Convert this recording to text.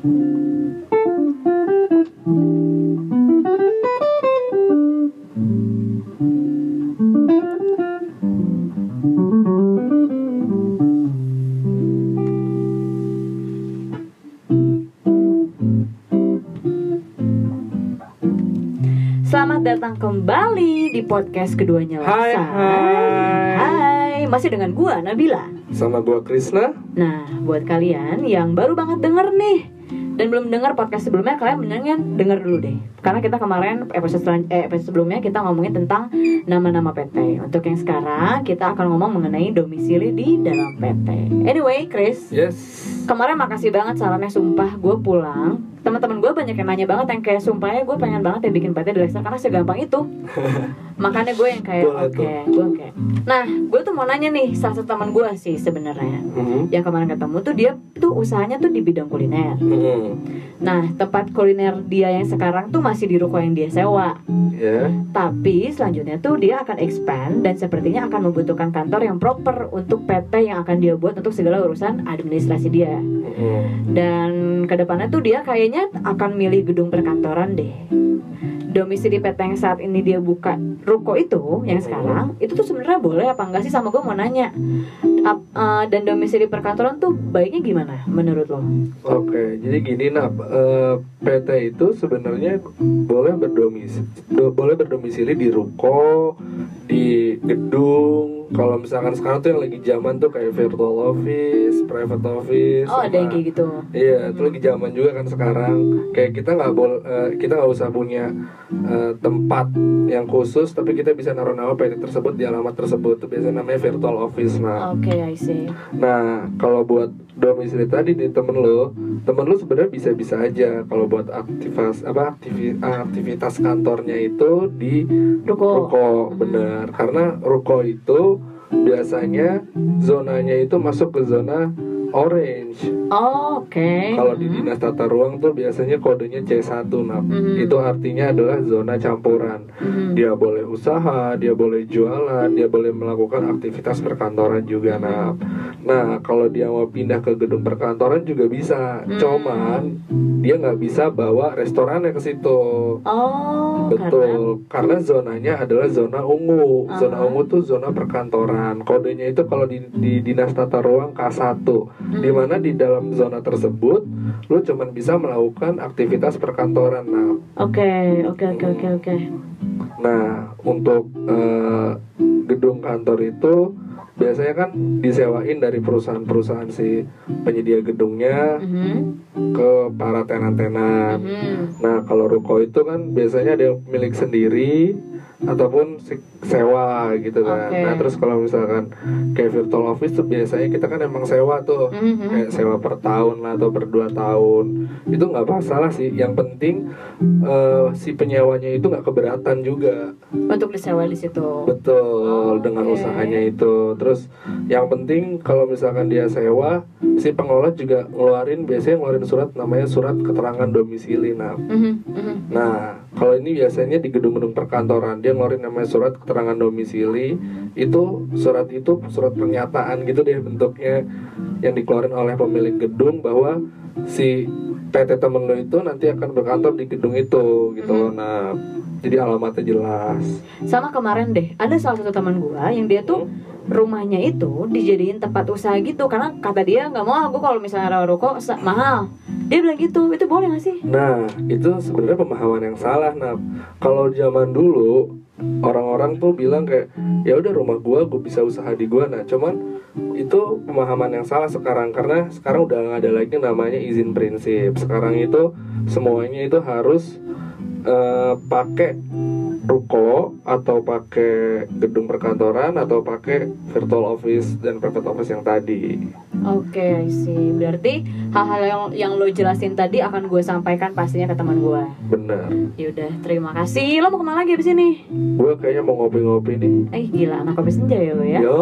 Selamat datang kembali di podcast keduanya Hai, Laksa. hai. Hai, masih dengan gua Nabila. Sama gua Krisna Nah, buat kalian yang baru banget denger nih dan belum dengar podcast sebelumnya, kalian mendingan denger dulu deh. Karena kita kemarin episode selan- eh, episode sebelumnya kita ngomongin tentang nama-nama PT. Untuk yang sekarang kita akan ngomong mengenai domisili di dalam PT. Anyway, Chris, Yes kemarin makasih banget sarannya sumpah gue pulang teman-teman gue banyak yang nanya banget yang kayak sumpahnya gue pengen banget ya bikin PT di Lexer karena segampang itu. Makanya gue yang kayak oke gue kayak nah gue tuh mau nanya nih salah satu teman gue sih sebenarnya Mhm. yang kemarin ketemu tuh dia tuh usahanya tuh di bidang kuliner. Mhm. nah tempat kuliner dia yang sekarang tuh masih di ruko yang dia sewa. Ya tapi selanjutnya tuh dia akan expand dan sepertinya akan membutuhkan kantor yang proper untuk PT yang akan dia buat untuk segala urusan administrasi dia. Mhm. dan ke depannya tuh dia kayaknya akan milih gedung perkantoran deh domisili PT yang saat ini dia buka ruko itu yang sekarang itu tuh sebenarnya boleh apa enggak sih sama gue mau nanya Ap- eh, dan domisili perkantoran tuh baiknya gimana menurut lo? Oke, jadi gini Nap, Eh, PT itu sebenarnya boleh berdomisili, boleh berdomisili di ruko, di gedung. Kalau misalkan sekarang tuh yang lagi zaman tuh kayak virtual office, private office. Oh ada yang kayak gitu. Iya, itu lagi zaman juga kan sekarang. Kayak kita nggak boleh, kita nggak usah punya eh, tempat yang khusus, tapi kita bisa naruh nama PT tersebut di alamat tersebut. Itu biasanya namanya virtual office. Nah, Oke, I see. Nah, kalau buat domisili tadi nih temen lo, temen lo sebenarnya bisa-bisa aja kalau buat aktivitas apa aktivi- aktivitas kantornya itu di Ruko. ruko, bener. Karena ruko itu biasanya zonanya itu masuk ke zona orange. Oh, Oke. Kalau di Hmm. dinas tata ruang tuh biasanya kodenya C1 nah. Mhm. Itu artinya adalah zona campuran. Mhm. Dia boleh usaha, dia boleh jualan, dia boleh melakukan aktivitas perkantoran juga nah. Nah, kalau dia mau pindah ke gedung perkantoran juga bisa. Hmm. Cuman dia nggak bisa bawa restorannya ke situ. Oh, Betul, karena zonanya adalah zona ungu. Zona Aha. ungu tuh zona perkantoran. Kodenya itu kalau di, di dinas tata ruang K1. Hmm. Di mana di dalam zona tersebut lu cuman bisa melakukan aktivitas perkantoran. Nah, Oke, oke, oke, oke, oke. Nah, untuk eh, gedung kantor itu biasanya kan disewain dari perusahaan-perusahaan si penyedia gedungnya Mhm. ke para tenan-tenan. Mhm. Nah, kalau ruko itu kan biasanya ada yang milik sendiri ataupun sewa gitu kan. Oke. Nah, terus kalau misalkan kayak virtual office tuh biasanya kita kan emang sewa tuh. Mhm. Kayak sewa per tahun lah atau per dua tahun itu nggak masalah sih. Yang penting eh, si penyewanya itu nggak keberatan juga. Untuk disewa di situ. Betul Oh, dengan oke. usahanya itu. Terus yang penting kalau misalkan dia sewa, si pengelola juga ngeluarin biasanya ngeluarin surat namanya surat keterangan domisili. Nah, Mhm, mhm. nah kalau ini biasanya di gedung-gedung perkantoran dia ngeluarin namanya surat keterangan domisili. Itu surat itu surat pernyataan gitu deh bentuknya yang dikeluarin oleh pemilik gedung bahwa si PT temen lo itu nanti akan berkantor di gedung itu gitu loh. Nah, jadi alamatnya jelas. Sama kemarin deh, ada salah satu teman gua yang dia tuh rumahnya itu dijadiin tempat usaha gitu karena kata dia nggak mau aku kalau misalnya rawa ruko sa- mahal. Dia bilang gitu, itu boleh gak sih? Nah, itu sebenarnya pemahaman yang salah. Nah, kalau zaman dulu orang-orang tuh bilang kayak ya udah rumah gua gue bisa usaha di gua. Nah, cuman itu pemahaman yang salah sekarang karena sekarang udah nggak ada lagi namanya izin prinsip. Sekarang itu semuanya itu harus eh, pakai ruko atau pakai gedung perkantoran atau pakai virtual office dan private office yang tadi. Oke, sih. Berarti hal-hal yang yang lo jelasin tadi akan gue sampaikan pastinya ke teman gue. Benar. Yaudah, terima kasih. Lo mau ke mana lagi abis ini? Gue kayaknya mau ngopi-ngopi nih. Eh gila, anak kopi senja ya lo ya? Yo,